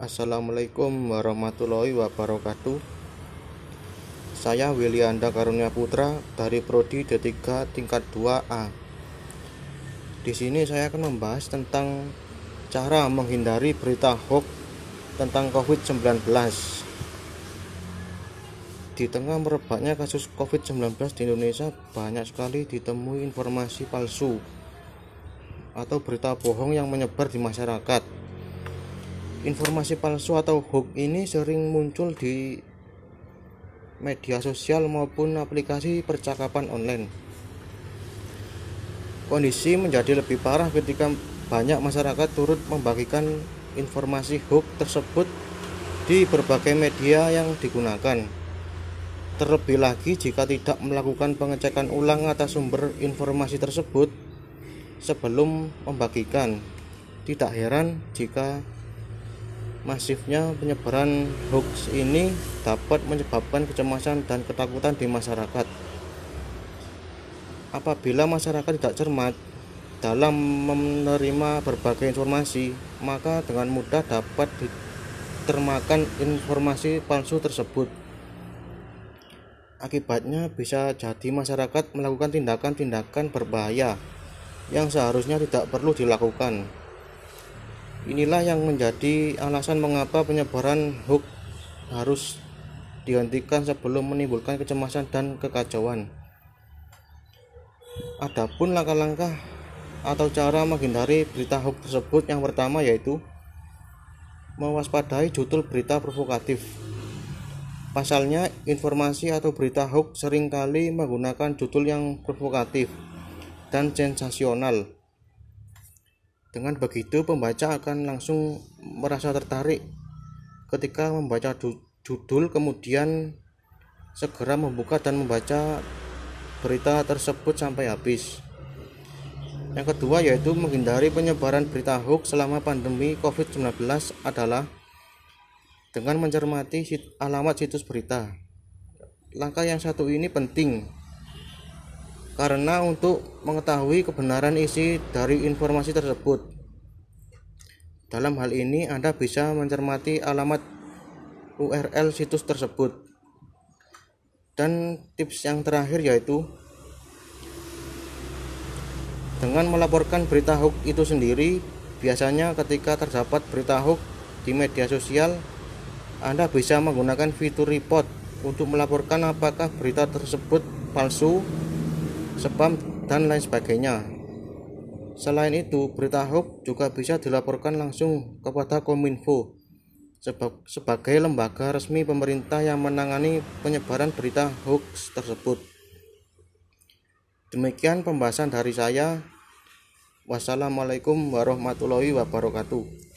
Assalamualaikum warahmatullahi wabarakatuh. Saya Wilianda Karunia Putra dari prodi D3 tingkat 2A. Di sini saya akan membahas tentang cara menghindari berita hoax tentang COVID-19. Di tengah merebaknya kasus COVID-19 di Indonesia, banyak sekali ditemui informasi palsu atau berita bohong yang menyebar di masyarakat informasi palsu atau hoax ini sering muncul di media sosial maupun aplikasi percakapan online. Kondisi menjadi lebih parah ketika banyak masyarakat turut membagikan informasi hoax tersebut di berbagai media yang digunakan. Terlebih lagi jika tidak melakukan pengecekan ulang atas sumber informasi tersebut sebelum membagikan. Tidak heran jika masifnya penyebaran hoax ini dapat menyebabkan kecemasan dan ketakutan di masyarakat. Apabila masyarakat tidak cermat dalam menerima berbagai informasi, maka dengan mudah dapat ditermakan informasi palsu tersebut. Akibatnya bisa jadi masyarakat melakukan tindakan-tindakan berbahaya yang seharusnya tidak perlu dilakukan. Inilah yang menjadi alasan mengapa penyebaran hoax harus dihentikan sebelum menimbulkan kecemasan dan kekacauan. Adapun langkah-langkah atau cara menghindari berita hoax tersebut yang pertama yaitu mewaspadai judul berita provokatif. Pasalnya, informasi atau berita hoax sering kali menggunakan judul yang provokatif dan sensasional dengan begitu, pembaca akan langsung merasa tertarik ketika membaca judul, kemudian segera membuka dan membaca berita tersebut sampai habis. Yang kedua yaitu menghindari penyebaran berita hoax selama pandemi COVID-19 adalah dengan mencermati alamat situs berita. Langkah yang satu ini penting karena untuk mengetahui kebenaran isi dari informasi tersebut. Dalam hal ini, Anda bisa mencermati alamat URL situs tersebut. Dan tips yang terakhir yaitu dengan melaporkan berita hoax itu sendiri, biasanya ketika terdapat berita hoax di media sosial, Anda bisa menggunakan fitur report untuk melaporkan apakah berita tersebut palsu spam, dan lain sebagainya. Selain itu, berita hoax juga bisa dilaporkan langsung kepada Kominfo sebagai lembaga resmi pemerintah yang menangani penyebaran berita hoax tersebut. Demikian pembahasan dari saya. Wassalamualaikum warahmatullahi wabarakatuh.